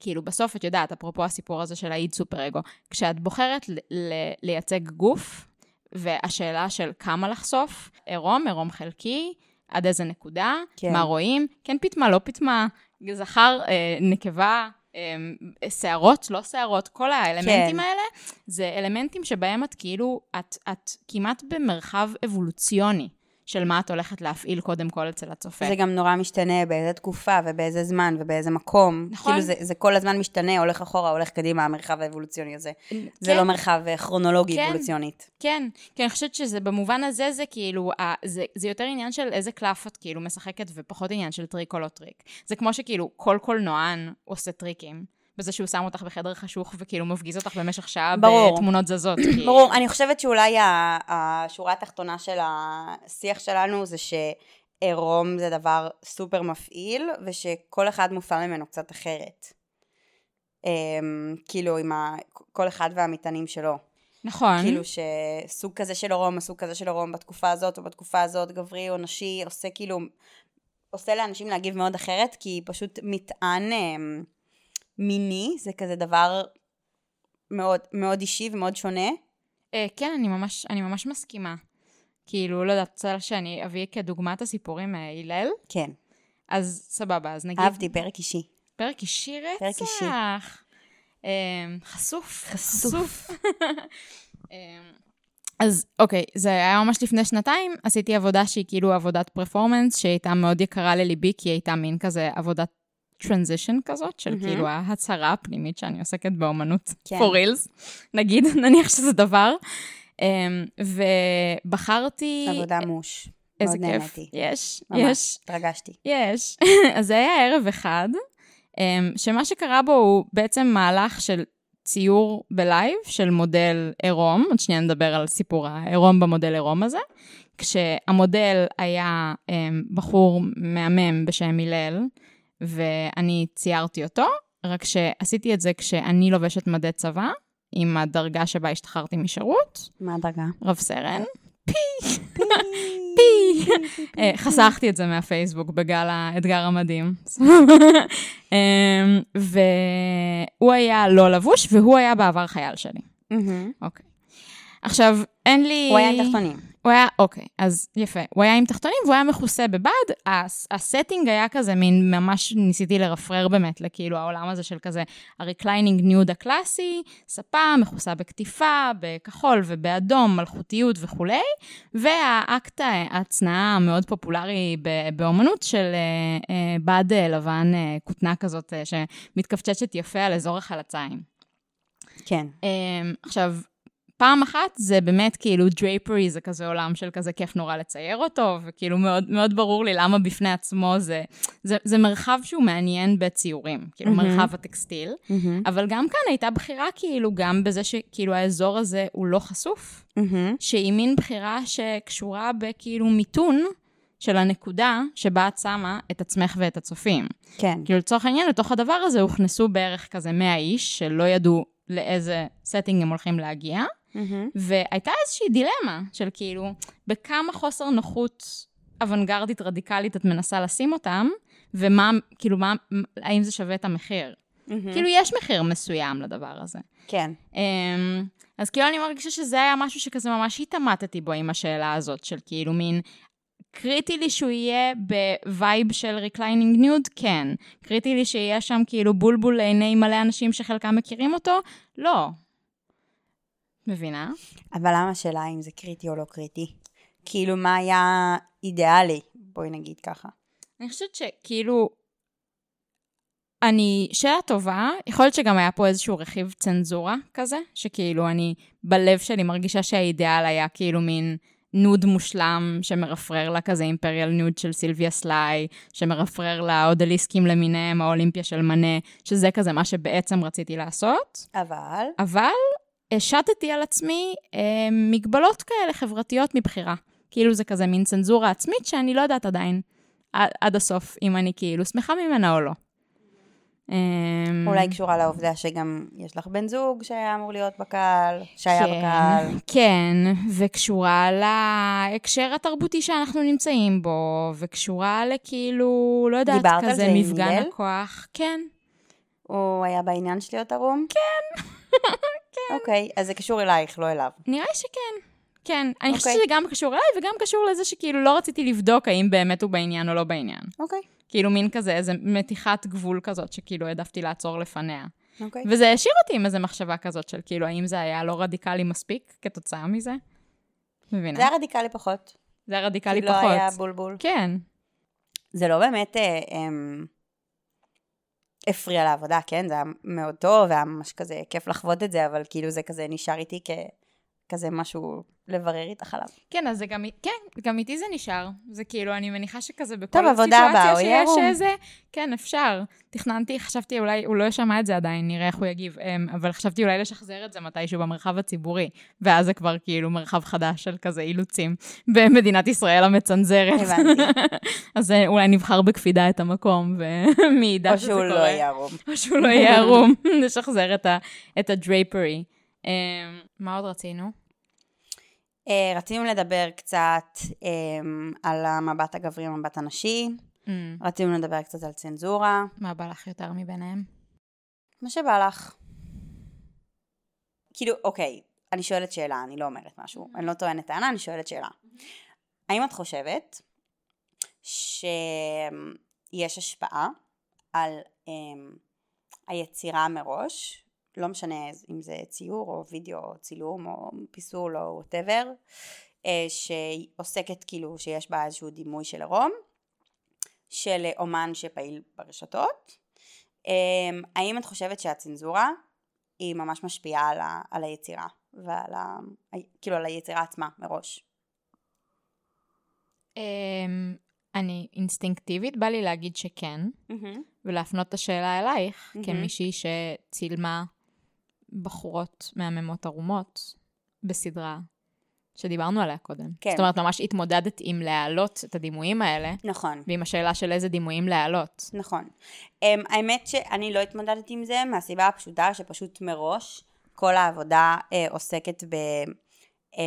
כאילו, בסוף, את יודעת, אפרופו הסיפור הזה של האיד סופר אגו, כשאת בוחרת ל, ל, לייצג גוף, והשאלה של כמה לחשוף, עירום, עירום חלקי, עד איזה נקודה, כן. מה רואים, כן פטמה, לא פטמה, זכר, אה, נקבה, אה, שערות, לא שערות, כל האלמנטים כן. האלה, זה אלמנטים שבהם את כאילו, את, את כמעט במרחב אבולוציוני של מה את הולכת להפעיל קודם כל אצל הצופה. זה גם נורא משתנה באיזה תקופה ובאיזה זמן ובאיזה מקום. נכון. כאילו זה, זה כל הזמן משתנה, הולך אחורה, הולך קדימה, המרחב האבולוציוני הזה. זה כן. לא מרחב אה, כרונולוגי כן. אבולוציונית. כן, כי אני חושבת שזה במובן הזה, זה כאילו, ה- זה, זה יותר עניין של איזה קלף את כאילו משחקת, ופחות עניין של טריק או לא טריק. זה כמו שכאילו כל קולנוען עושה טריקים, בזה שהוא שם אותך בחדר חשוך וכאילו מפגיז אותך במשך שעה ברור. בתמונות זזות. כאילו. ברור, אני חושבת שאולי השורה התחתונה של השיח שלנו זה. שעירום זה דבר סופר מפעיל, ושכל אחד מופעל ממנו קצת אחרת. אמ, כאילו עם ה... כל אחד והמטענים שלו. נכון. כאילו שסוג כזה של עירום, הסוג כזה של עירום בתקופה הזאת או בתקופה הזאת, גברי או נשי, עושה כאילו, עושה לאנשים להגיב מאוד אחרת, כי פשוט מטען אמ, מיני, זה כזה דבר מאוד, מאוד אישי ומאוד שונה. אה, כן, אני ממש, אני ממש מסכימה. כאילו, לא יודעת, רוצה שאני אביא כדוגמה את הסיפורים מהלל? כן. אז סבבה, אז נגיד... אהבתי, פרק אישי. פרק אישי רצח. פרק אישי. אמ, חשוף. חשוף. אמ, אז אוקיי, זה היה ממש לפני שנתיים, עשיתי עבודה שהיא כאילו עבודת פרפורמנס, שהייתה מאוד יקרה לליבי, כי היא הייתה מין כזה עבודת transition כזאת, של מהמם. כאילו ההצהרה הפנימית שאני עוסקת באומנות, כן. for reals, נגיד, נניח שזה דבר. אמ, ובחרתי... עבודה מוש. איזה כיף. נהניתי. יש, ממש. יש. התרגשתי. יש. אז זה היה ערב אחד, אמ, שמה שקרה בו הוא בעצם מהלך של ציור בלייב של מודל עירום, עוד שנייה נדבר על סיפור העירום במודל עירום הזה, כשהמודל היה אמ, בחור מהמם בשם הלל, ואני ציירתי אותו, רק שעשיתי את זה כשאני לובשת מדי צבא, עם הדרגה שבה השתחררתי משירות, מה הדרגה? רב סרן. פי. אה, חסכתי את זה מהפייסבוק בגל האתגר המדהים. אמ, והוא היה לא לבוש, והוא היה בעבר חייל שלי. אוקיי. עכשיו, אין לי... הוא היה עם תחתונים. הוא היה, אוקיי, אז יפה. הוא היה עם תחתונים והוא היה מכוסה בבד. ה ס- ה setting היה כזה מין, ממש ניסיתי לרפרר באמת לכאילו העולם הזה של כזה ה reclining nude הקלאסי, ספה מכוסה בקטיפה, בכחול ובאדום, מלכותיות וכולי, והאקט ההצנעה המאוד פופולרי באומנות של אה, אה, בד אה, לבן, אה, כותנה כזאת אה, שמתכווצצת יפה על אזור החלציים. כן. Um, עכשיו, פעם אחת זה באמת כאילו drapery זה כזה עולם של כזה כיף נורא לצייר אותו, וכאילו מאוד, מאוד ברור לי למה בפני עצמו זה, זה, זה מרחב שהוא מעניין בציורים, כאילו מהמם. מרחב הטקסטיל, מהמם. אבל גם כאן הייתה בחירה כאילו גם בזה שכאילו האזור הזה הוא לא חשוף, מהמם. שהיא מין בחירה שקשורה בכאילו מיתון של הנקודה שבה את שמה את עצמך ואת הצופים. כן. כאילו לצורך העניין, לתוך הדבר הזה הוכנסו בערך כזה 100 איש, שלא ידעו לאיזה setting הם הולכים להגיע, מהמם. והייתה איזושהי דילמה של כאילו, בכמה חוסר נוחות אוונגרדית רדיקלית את מנסה לשים אותם, ומה, כאילו, מה, האם זה שווה את המחיר? מהמם. כאילו, יש מחיר מסוים לדבר הזה. כן. אמ, אז כאילו אני מרגישה שזה היה משהו שכזה ממש התעמתתי בו עם השאלה הזאת, של כאילו מין, קריטי לי שהוא יהיה ב vibe של reclining nude? כן. קריטי לי שיהיה שם כאילו בולבול לעיני מלא אנשים שחלקם מכירים אותו? לא. מבינה? אבל למה השאלה אם זה קריטי או לא קריטי? כאילו, מה היה אידיאלי? בואי נגיד ככה. אני חושבת שכאילו, אני, שאלה טובה, יכול להיות שגם היה פה איזשהו רכיב צנזורה כזה, שכאילו אני בלב שלי מרגישה שהאידיאל היה כאילו מין nude מושלם שמרפרר לה כזה Imperial Nude של סילביה סליי, שמרפרר לה אודליסקים למיניהם, האולימפיה של מנה, שזה כזה מה שבעצם רציתי לעשות, אבל, אבל השתתי על עצמי אה, מגבלות כאלה חברתיות מבחירה. כאילו זה כזה מין צנזורה עצמית שאני לא יודעת עדיין עד, הסוף אם אני כאילו שמחה ממנה או לא. אה, אולי קשורה לעובדה שגם יש לך בן זוג שהיה אמור להיות בקהל, שהיה כן, בקהל. כן, וקשורה להקשר התרבותי שאנחנו נמצאים בו, וקשורה לכאילו, לא יודעת, כזה מפגן? הכוח. כן, הוא היה בעניין של להיות ערום? כן. כן. אוקיי, אז זה קשור אלייך, לא אליו. נראה שכן. כן, אני חושבת אוקיי. שזה גם קשור אליי וגם קשור לזה שכאילו לא רציתי לבדוק האם באמת הוא בעניין או לא בעניין. אוקיי. כאילו מין כזה, איזה מתיחת גבול כזאת שכאילו העדפתי לעצור לפניה. אוקיי. וזה השאיר אותי עם איזה מחשבה כזאת של כאילו, האם זה היה לא רדיקלי מספיק כתוצאה מזה? מבינה? זה היה רדיקלי פחות. זה היה רדיקלי כי פחות. לא היה בולבול. כן. זה לא באמת אה, אמ, הפריע לעבודה, כן? זה היה מאוד טוב, היה ממש כזה כיף לחוות את זה, אבל כאילו זה כזה נשאר איתי כזה משהו לברר איתך עליו. כן, אז זה גם, כן, גם איתי זה נשאר. זה כאילו, אני מניחה שכזה בכל טוב, סיטואציה יהיה שיש. איזה, כן, אפשר. תכננתי, חשבתי אולי, הוא לא שמע את זה עדיין, נראה איך הוא יגיב, אמ, אבל חשבתי אולי לשחזר את זה מתישהו במרחב הציבורי, ואז זה כבר כאילו מרחב חדש של כזה אילוצים במדינת ישראל המצנזרת. הבנתי. אז אולי נבחר בקפידה את המקום, ומי ידע או שזה שהוא קורה. לא יהיה ערום. או שהוא לא יהיה ערום, נשחזר את הדרייפרי. אמ, מה עוד רצינו? אה, רצינו לדבר קצת אה, על המבט הגברי והמבט הנשי, אמ, רצינו לדבר קצת על צנזורה, מה בא לך יותר מביניהם? מה שבא לך. כאילו, אוקיי, אני שואלת שאלה, אני לא אומרת משהו, אני לא טוענת טענה, אני שואלת שאלה. האם את חושבת שיש השפעה על um, היצירה מראש, לא משנה אם זה ציור או וידאו או צילום או פיסול או whatever, שעוסקת כאילו שיש בה איזשהו דימוי של עירום, של אומן שפעיל ברשתות. Um, האם את חושבת שהצנזורה היא ממש משפיעה על, ה, על היצירה ועל ה, כאילו על היצירה עצמה מראש? אמ, אני אינסטינקטיבית, בא לי להגיד שכן, ולהפנות את השאלה אלייך, מהמם. כמישהי שצילמה בחורות מהממות ערומות בסדרה שדיברנו עליה קודם. כן. זאת אומרת, ממש התמודדת עם להעלות את הדימויים האלה, נכון. ועם השאלה של איזה דימויים להעלות. נכון. Um, האמת שאני לא התמודדתי עם זה מהסיבה הפשוטה שפשוט מראש כל העבודה uh, עוסקת ב... um,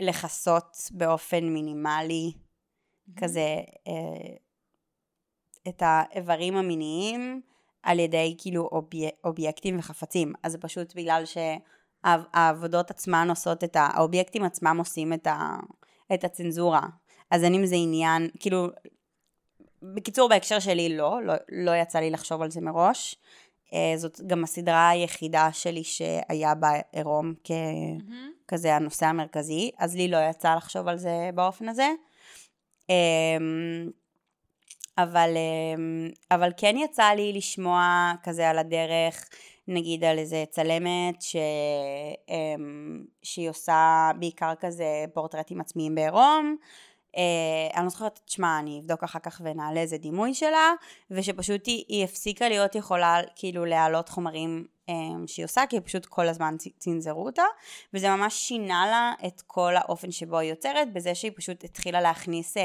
לכסות באופן מינימלי כזה uh, את האיברים המיניים על ידי כאילו אובי... אובייקטים וחפצים. אז זה פשוט בגלל שהעבודות עצמן עושות את ה... האובייקטים עצמם עושים את, ה... את הצנזורה. אז אין עם זה עניין, כאילו בקיצור, בהקשר שלי לא, לא, לא יצא לי לחשוב על זה מראש. אה, זאת גם הסדרה היחידה שלי שהיה בה עירום ככזה הנושא המרכזי, אז לי לא יצא לחשוב על זה באופן הזה. אמ, אבל, אמ, אבל כן יצא לי לשמוע כזה על הדרך, נגיד על איזה צלמת ש, אמ, שהיא עושה בעיקר כזה פורטרטים עצמיים בעירום. Uh, אני לא זוכרת, תשמע, אני אבדוק אחר כך ונעלה איזה דימוי שלה, ושפשוט היא, היא הפסיקה להיות יכולה כאילו להעלות חומרים um, שהיא עושה, כי פשוט כל הזמן צנזרו אותה, וזה ממש שינה לה את כל האופן שבו היא יוצרת, בזה שהיא פשוט התחילה להכניס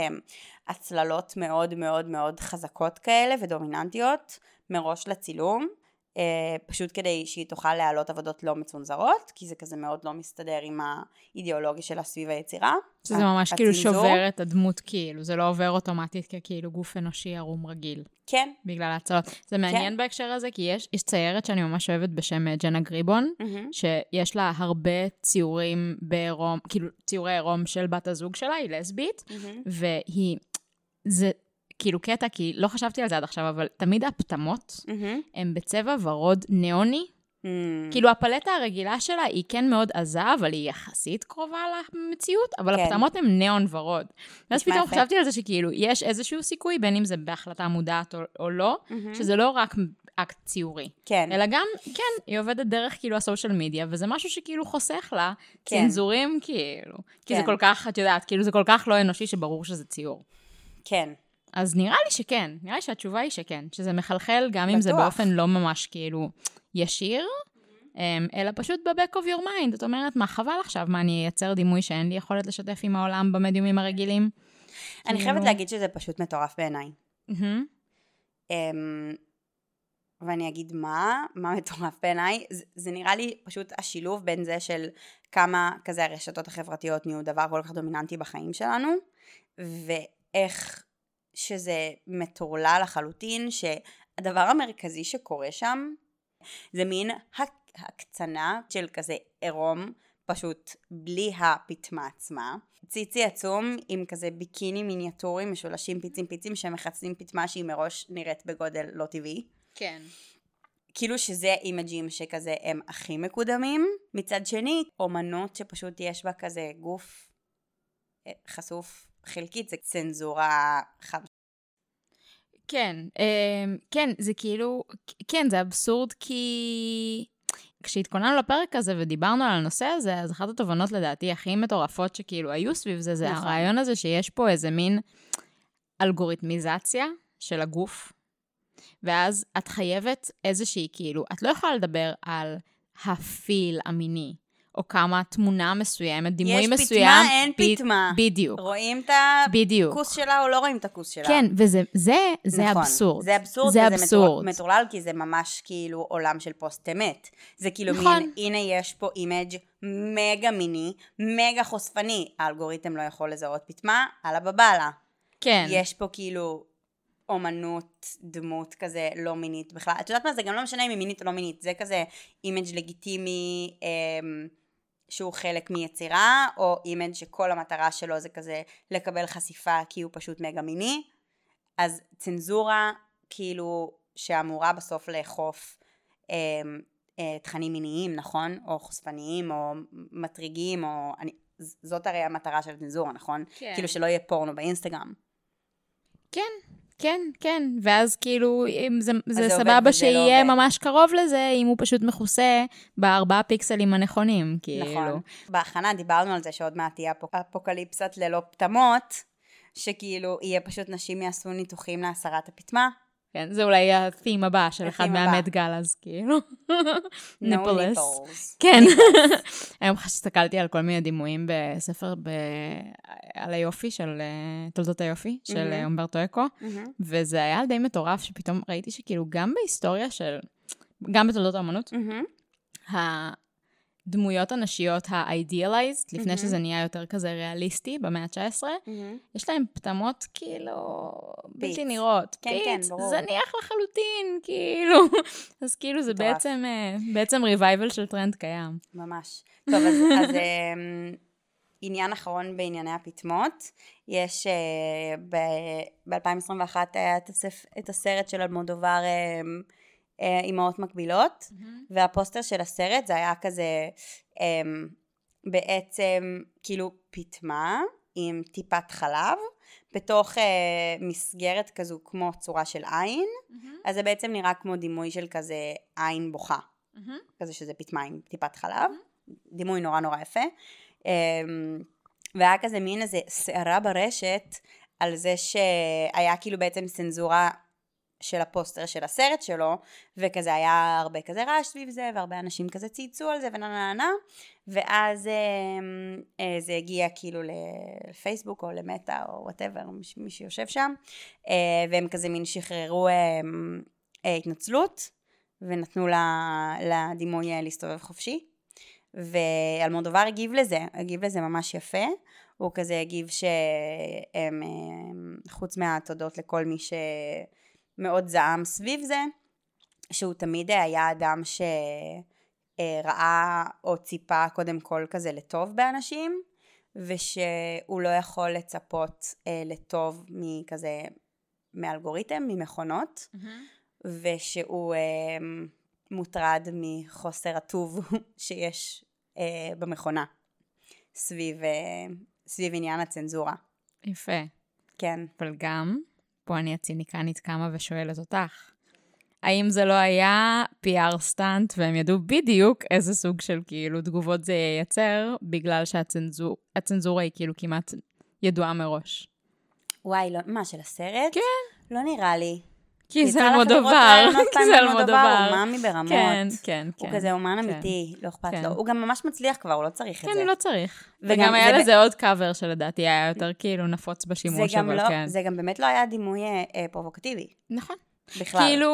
הצללות מאוד מאוד מאוד חזקות כאלה ודומיננטיות מראש לצילום. Uh, פשוט כדי שהיא תוכל להעלות עבודות לא מצונזרות, כי זה כזה מאוד לא מסתדר עם האידיאולוגיה שלה סביב היצירה. שזה ממש כאילו הצנזור. שובר את הדמות כאילו, זה לא עובר אוטומטית ככאילו גוף אנושי ערום רגיל, כן. בגלל ההצלות. זה מעניין בהקשר הזה, כי יש, יש ציירת שאני ממש אוהבת בשם אה, ג'נה גריבון, מהמם. שיש לה הרבה ציורים בעירום, כאילו ציורי עירום של בת הזוג שלה, היא לסבית, מהמם. והיא, זה כאילו קטע, כי לא חשבתי על זה עד עכשיו, אבל תמיד הפטמות מהמם. הן בצבע ורוד ניאוני. מהמם. כאילו הפלטה הרגילה שלה היא כן מאוד עזה, אבל היא יחסית קרובה למציאות, אבל כן. הפטמות הן ניאון ורוד. ואז פתאום יפה. חשבתי על זה שכאילו, יש איזשהו סיכוי, בין אם זה בהחלטה מודעת או, או לא, מהמם. שזה לא רק אקט ציורי, כן. אלא גם, כן, היא עובדת דרך כאילו הסושיאל מדיה, וזה משהו שכאילו חוסך לה כן. צנזורים, כאילו. כי זה כן. כל כך, את יודעת, כאילו זה כל כך לא אנושי שברור שזה ציור. כן. אז נראה לי שכן, נראה לי שהתשובה היא שכן, שזה מחלחל גם אם זה בטוח. באופן לא ממש כאילו ישיר, אמ, אלא פשוט ב-back of your mind, את אומרת, מה חבל עכשיו, מה אני אייצר דימוי שאין לי יכולת לשתף עם העולם במדיומים הרגילים? אני כאילו- חייבת להגיד שזה פשוט מטורף בעיניי. אמ, ואני אגיד מה, מה מטורף בעיניי, זה, זה נראה לי פשוט השילוב בין זה של כמה כזה הרשתות החברתיות נהיו דבר כל כך דומיננטי בחיים שלנו, ואיך שזה מטורלל לחלוטין, שהדבר המרכזי שקורה שם זה מין הק- הקצנה של כזה עירום, פשוט בלי הפטמה עצמה. ציצי עצום עם כזה ביקיני מיניאטורי משולשים פיצים פיצים שמחצים פטמה שהיא מראש נראית בגודל לא טבעי. כן. כאילו שזה אימג'ים שכזה הם הכי מקודמים. מצד שני, אומנות שפשוט יש בה כזה גוף אה, חשוף חלקית, זה צנזורה חד כן, אמ, כן, זה כאילו, כן, זה אבסורד כי... כשהתכוננו לפרק הזה ודיברנו על הנושא הזה, אז אחת התובנות לדעתי הכי מטורפות שכאילו היו סביב זה, זה נכון. הרעיון הזה שיש פה איזה מין אלגוריתמיזציה של הגוף, ואז את חייבת איזושהי, כאילו, את לא יכולה לדבר על הפיל המיני, או כמה תמונה מסוימת, דימוי יש מסוים. פטמה, אין ב- פטמה. בדיוק, רואים את. הכוס שלה או לא רואים את הכוס שלה? כן, וזה זה, זה נכון. אבסורד. זה אבסורד, זה וזה אבסורד. מטור- מטורלל, כי זה ממש כאילו עולם של פוסט אמת. זה כאילו נכון. מין, הנה יש פה image mega מיני, מגה חושפני. האלגוריתם לא יכול לזהות פטמה, אללה באב אללה. כן. יש פה כאילו אומנות, דמות כזה לא מינית בכלל. את יודעת מה, זה גם לא משנה אם היא מינית או לא מינית, זה כזה image לגיטימי אמ, שהוא חלק מיצירה, או image שכל המטרה שלו זה כזה לקבל חשיפה כי הוא פשוט מגה מיני. אז צנזורה כאילו שאמורה בסוף לאכוף אמ, אה, תכנים מיניים, נכון? או חושפניים, או מטריגים, או... אני, זאת הרי המטרה של הצנזורה, נכון? כן. כאילו שלא יהיה פורנו באינסטגרם. כן, כן, כן. ואז כאילו, אם זה, זה עובד סבבה לא שיהיה עובד. ממש קרוב לזה, אם הוא פשוט מכוסה בארבעה פיקסלים הנכונים, כאילו. נכון. בהכנה דיברנו על זה שעוד מעט תהיה אפוק- אפוקליפסת ללא פטמות, שכאילו יהיה פשוט נשים יעשו ניתוחים להסרת הפטמה. כן, זה אולי ה-theme הבא של אחד הבא. מהמט גלאז, כאילו. ניפולס. כן. היום הסתכלתי על כל מיני דימויים בספר. על היופי של אה, תולדות היופי, של. אה, אומברטו אקו, מהמם. וזה היה די מטורף, שפתאום ראיתי שכאילו גם בהיסטוריה של, גם בתולדות האמנות, מהמם. הדמויות הנשיות ה-idealized, לפני מהמם. שזה נהיה יותר כזה ריאליסטי במאה ה-19, מהמם. יש להם פטמות כאילו בלתי. נראות. כן, כן, פיץ, ברור. זניח לחלוטין, כאילו. אז כאילו זה. בעצם, אה, בעצם revival של טרנד קיים. ממש. טוב, אז, אז אמ, עניין אחרון בענייני הפטמות, יש ב-2021 היה את, הסרט של אלמודובר אמ, אה, אימהות מקבילות, והפוסטר של הסרט זה היה כזה אמ, בעצם כאילו פטמה עם טיפת חלב, בתוך אה, מסגרת כזו כמו צורה של עין, אז זה בעצם נראה כמו דימוי של כזה עין בוכה. כזה שזה פטמה עם טיפת חלב, דימוי נורא נורא יפה. אמ, והיה כזה מין איזה סערה ברשת על זה שהיה כאילו בעצם צנזורה של הפוסטר של הסרט שלו, וכזה היה הרבה כזה רעש סביב זה, והרבה אנשים כזה צייצו על זה ונה נה נה, ואז אמ, אה, זה הגיע כאילו לפייסבוק או למטא או וואטאבר, מי שיושב שם, אה, והם כזה מין שחררו אמ, אה, התנצלות, ונתנו לדימוי להסתובב חופשי. ואלמודובר הגיב לזה, הגיב לזה ממש יפה. הוא כזה הגיב שהם, הם, חוץ מהתודות לכל מי שמאוד זעם סביב זה, שהוא תמיד היה אדם שראה או ציפה קודם כל כזה לטוב באנשים, ושהוא לא יכול לצפות אה, לטוב מכזה, מאלגוריתם, ממכונות. ושהוא אה, מוטרד מחוסר הטוב שיש אה, במכונה סביב, אה, סביב עניין הצנזורה. יפה. כן. אבל גם, פה אני הציניקנית קמה ושואלת אותך, האם זה לא היה PR סטאנט והם ידעו בדיוק איזה סוג של כאילו תגובות זה ייצר, בגלל שהצנזורה היא כאילו כמעט ידועה מראש? וואי, לא, מה, של הסרט? כן. לא נראה לי. כי זה אלמודובר, כי זה אלמודובר. הוא מאמי ברמות. כן, כן, כן. הוא כזה אומן כן. אמיתי, לא אכפת כן. לו. הוא גם ממש מצליח כבר, הוא לא צריך את כן, זה. הוא לא צריך. וגם וגם היה ב- לזה עוד קאבר שלדעתי היה יותר כאילו נפוץ בשימוש, אבל לא, כן. זה גם באמת לא היה דימוי אה, אה, פרובוקטיבי, נכון. בכלל. כאילו,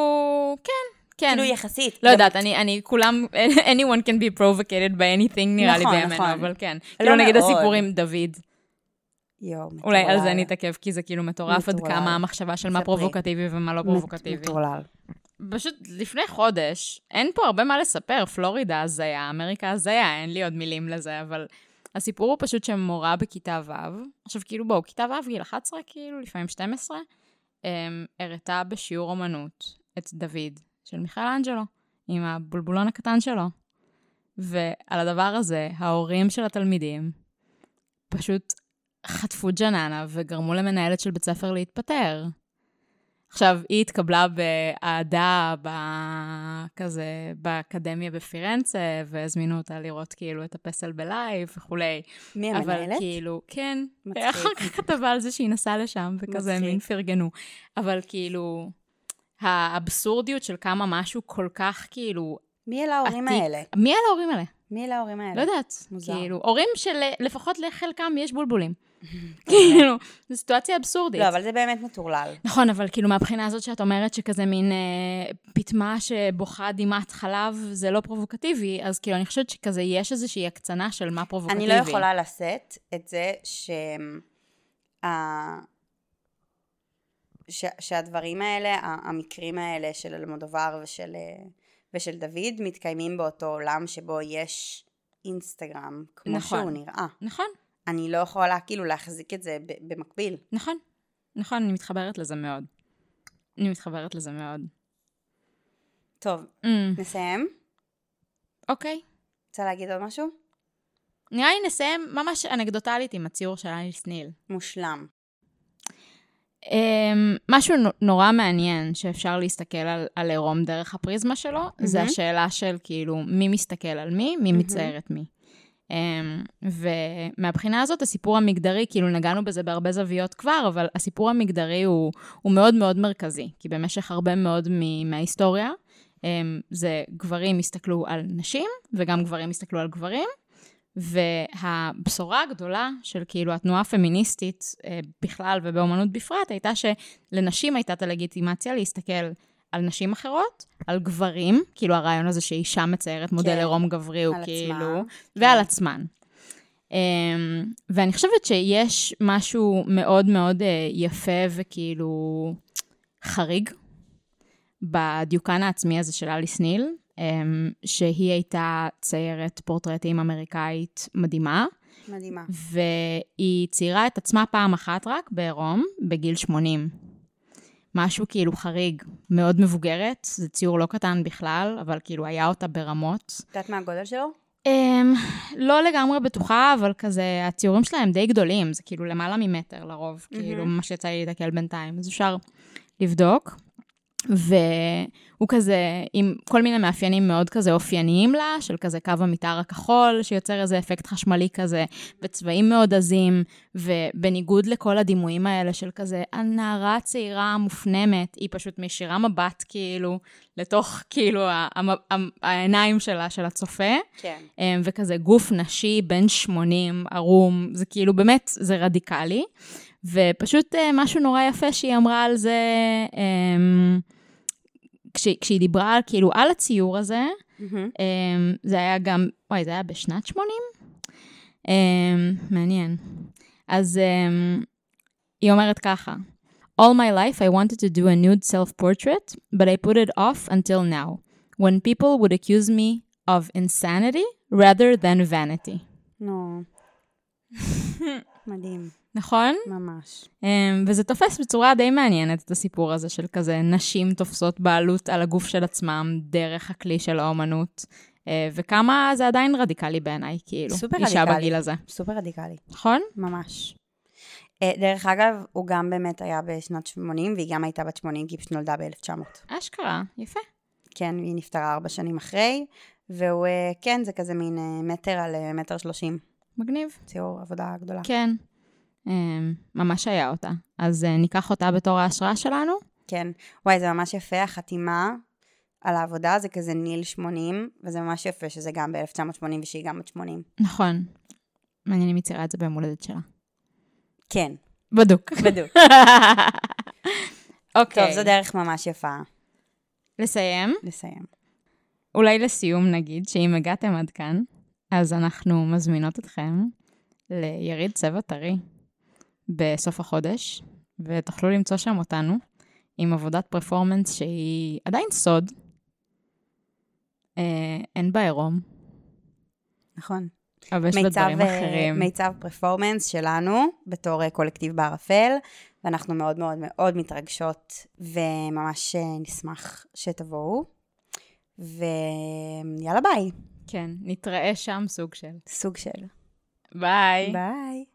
כן, כן. כאילו יחסית. לא יודעת, אני, אני, כולם, anyone can be provocated by anything נראה לי נכון, בימינו, נכון. אבל כן. לא כאילו נגיד. הסיפור עם דוד, יואו, אולי על זה מטורלל. נתעכב, כי זה כאילו מטורף עד מטורלל. כמה המחשבה של מה. פרובוקטיבי ומה לא פרובוקטיבי. מטורלל. פשוט לפני חודש, אין פה הרבה מה לספר, פלורידה הזיה, אמריקה הזיה, אין לי עוד מילים לזה, אבל הסיפור הוא פשוט שמורה בכיתה ו', עכשיו כאילו בואו, כיתה ו', גיל 11 כאילו, לפעמים 12, אמ, הראתה בשיעור אומנות את דוד של מיכאל אנג'לו, עם הבולבולון הקטן שלו. ועל הדבר הזה, ההורים של התלמידים פשוט חטפו ג'ננה וגרמו למנהלת של בית ספר להתפטר. עכשיו, היא התקבלה באהדה כזה באקדמיה בפירנצה, והזמינו אותה לראות כאילו את הפסל ב live וכולי. מי המנהלת? אבל כאילו, כן. מצחיק. אחר כך כתבה על זה שהיא נסעה לשם, וכזה מצחיק. מין פרגנו. אבל כאילו, האבסורדיות של כמה משהו כל כך כאילו מי אלה ההורים עתיק. האלה? מי אלה ההורים האלה? מי אלה ההורים האלה? לא יודעת. מוזר. כאילו, הורים שלפחות לחלקם יש בולבולים. כאילו, זו סיטואציה אבסורדית. לא, אבל זה באמת מטורלל. נכון, אבל כאילו מהבחינה הזאת שאת אומרת שכזה מין אה, פטמה שבוכה דמעת חלב, זה לא פרובוקטיבי, אז כאילו אני חושבת שכזה יש איזושהי הקצנה של מה פרובוקטיבי. אני לא יכולה לשאת את זה ש... ה- ש... שהדברים האלה, המקרים האלה של אלמודובר ושל, אה, ושל דוד, מתקיימים באותו עולם שבו יש אינסטגרם, כמו נכון. שהוא נראה. נכון, אני לא יכולה כאילו להחזיק את זה במקביל. נכון. נכון, אני מתחברת לזה מאוד. אני מתחברת לזה מאוד. טוב, Mm, נסיים? אוקיי. רוצה להגיד עוד משהו? נראה לי נסיים ממש אנקדוטלית עם הציור של אליס ניל. מושלם. Um, משהו נו- נורא מעניין שאפשר להסתכל על, על עירום דרך הפריזמה שלו, mm-hmm. זה. השאלה של כאילו מי מסתכל על מי, מי מהמם. מצייר את מי. Um, ומהבחינה הזאת הסיפור המגדרי, כאילו נגענו בזה בהרבה זוויות כבר, אבל הסיפור המגדרי הוא, הוא מאוד מאוד מרכזי, כי במשך הרבה מאוד מההיסטוריה, um, זה גברים הסתכלו על נשים, וגם גברים הסתכלו על גברים, והבשורה הגדולה של כאילו התנועה הפמיניסטית אה, בכלל ובאומנות בפרט, הייתה שלנשים הייתה את הלגיטימציה להסתכל על נשים אחרות, על גברים, כאילו הרעיון הזה שאישה מציירת מודל כן, עירום גברי הוא כאילו, עצמה, ועל כן. עצמן. Um, ואני חושבת שיש משהו מאוד מאוד uh, יפה וכאילו חריג בדיוקן העצמי הזה של אליס ניל, um, שהיא הייתה ציירת פורטרטים אמריקאית מדהימה, מדהימה. והיא ציירה את עצמה פעם אחת רק בעירום, בגיל 80. משהו כאילו חריג, מאוד מבוגרת, זה ציור לא קטן בכלל, אבל כאילו היה אותה ברמות. את יודעת מה הגודל שלו? Um, לא לגמרי בטוחה, אבל כזה, הציורים שלהם די גדולים, זה כאילו למעלה ממטר לרוב, מהמם. כאילו, מה שיצא לי להתקל בינתיים, אז אפשר לבדוק. והוא כזה עם כל מיני מאפיינים מאוד כזה אופייניים לה, של כזה קו המתאר הכחול, שיוצר איזה אפקט חשמלי כזה, וצבעים מאוד עזים, ובניגוד לכל הדימויים האלה של כזה, הנערה הצעירה המופנמת, היא פשוט מישירה מבט כאילו, לתוך כאילו העיניים שלה, של הצופה. כן. אמ, וכזה גוף נשי בן 80, ערום, זה כאילו באמת, זה רדיקלי. ופשוט אה, משהו נורא יפה שהיא אמרה על זה, אמ, כשהיא, כשהיא דיברה על, כאילו על הציור הזה. אמ, זה היה גם, וואי, זה היה בשנת 80? אמ, מעניין. אז היא אומרת ככה, All my life I wanted to do a nude self-portrait, but I put it off until now, when people would accuse me of insanity rather than vanity. נו. מדהים, נכון? ממש. Um, וזה תופס בצורה די מעניינת את הסיפור הזה של כזה נשים תופסות בעלות על הגוף של עצמם דרך הכלי של האומנות, uh, וכמה זה עדיין רדיקלי בעיניי, כאילו, סופר אישה רדיקלי. בגיל הזה. סופר רדיקלי, נכון? ממש. אה, דרך אגב, הוא גם באמת היה בשנת 80, והיא גם הייתה בת 80, כי היא פשוט נולדה ב-1900. אשכרה, יפה. כן, היא נפטרה ארבע שנים אחרי, והוא, אה, כן, זה כזה מין אה, מטר על אה, מטר שלושים. מגניב. ציור עבודה גדולה. כן. Um, ממש היה אותה. אז uh, ניקח אותה בתור ההשראה שלנו. כן. וואי, זה ממש יפה, החתימה על העבודה זה כזה ניל 80, וזה ממש יפה שזה גם ב-1980 ושהיא גם בת 80. נכון. מעניין אם היא ציירה את זה ביום הולדת שלה. כן, בדוק. בדיוק. אוקיי. טוב, זו דרך ממש יפה לסיים. לסיים. אולי לסיום נגיד שאם הגעתם עד כאן, אז אנחנו מזמינות אתכם ליריד צבע טרי בסוף החודש, ותוכלו למצוא שם אותנו עם עבודת פרפורמנס שהיא עדיין סוד. אה, אין בה עירום, נכון. אבל יש בה דברים אה, אחרים. מיצב פרפורמנס שלנו בתור אה, קולקטיב בערפל, ואנחנו מאוד מאוד מאוד מתרגשות, וממש אה, נשמח שתבואו. ויאללה ביי. כן, נתראה שם סוג של. סוג של. ביי. ביי.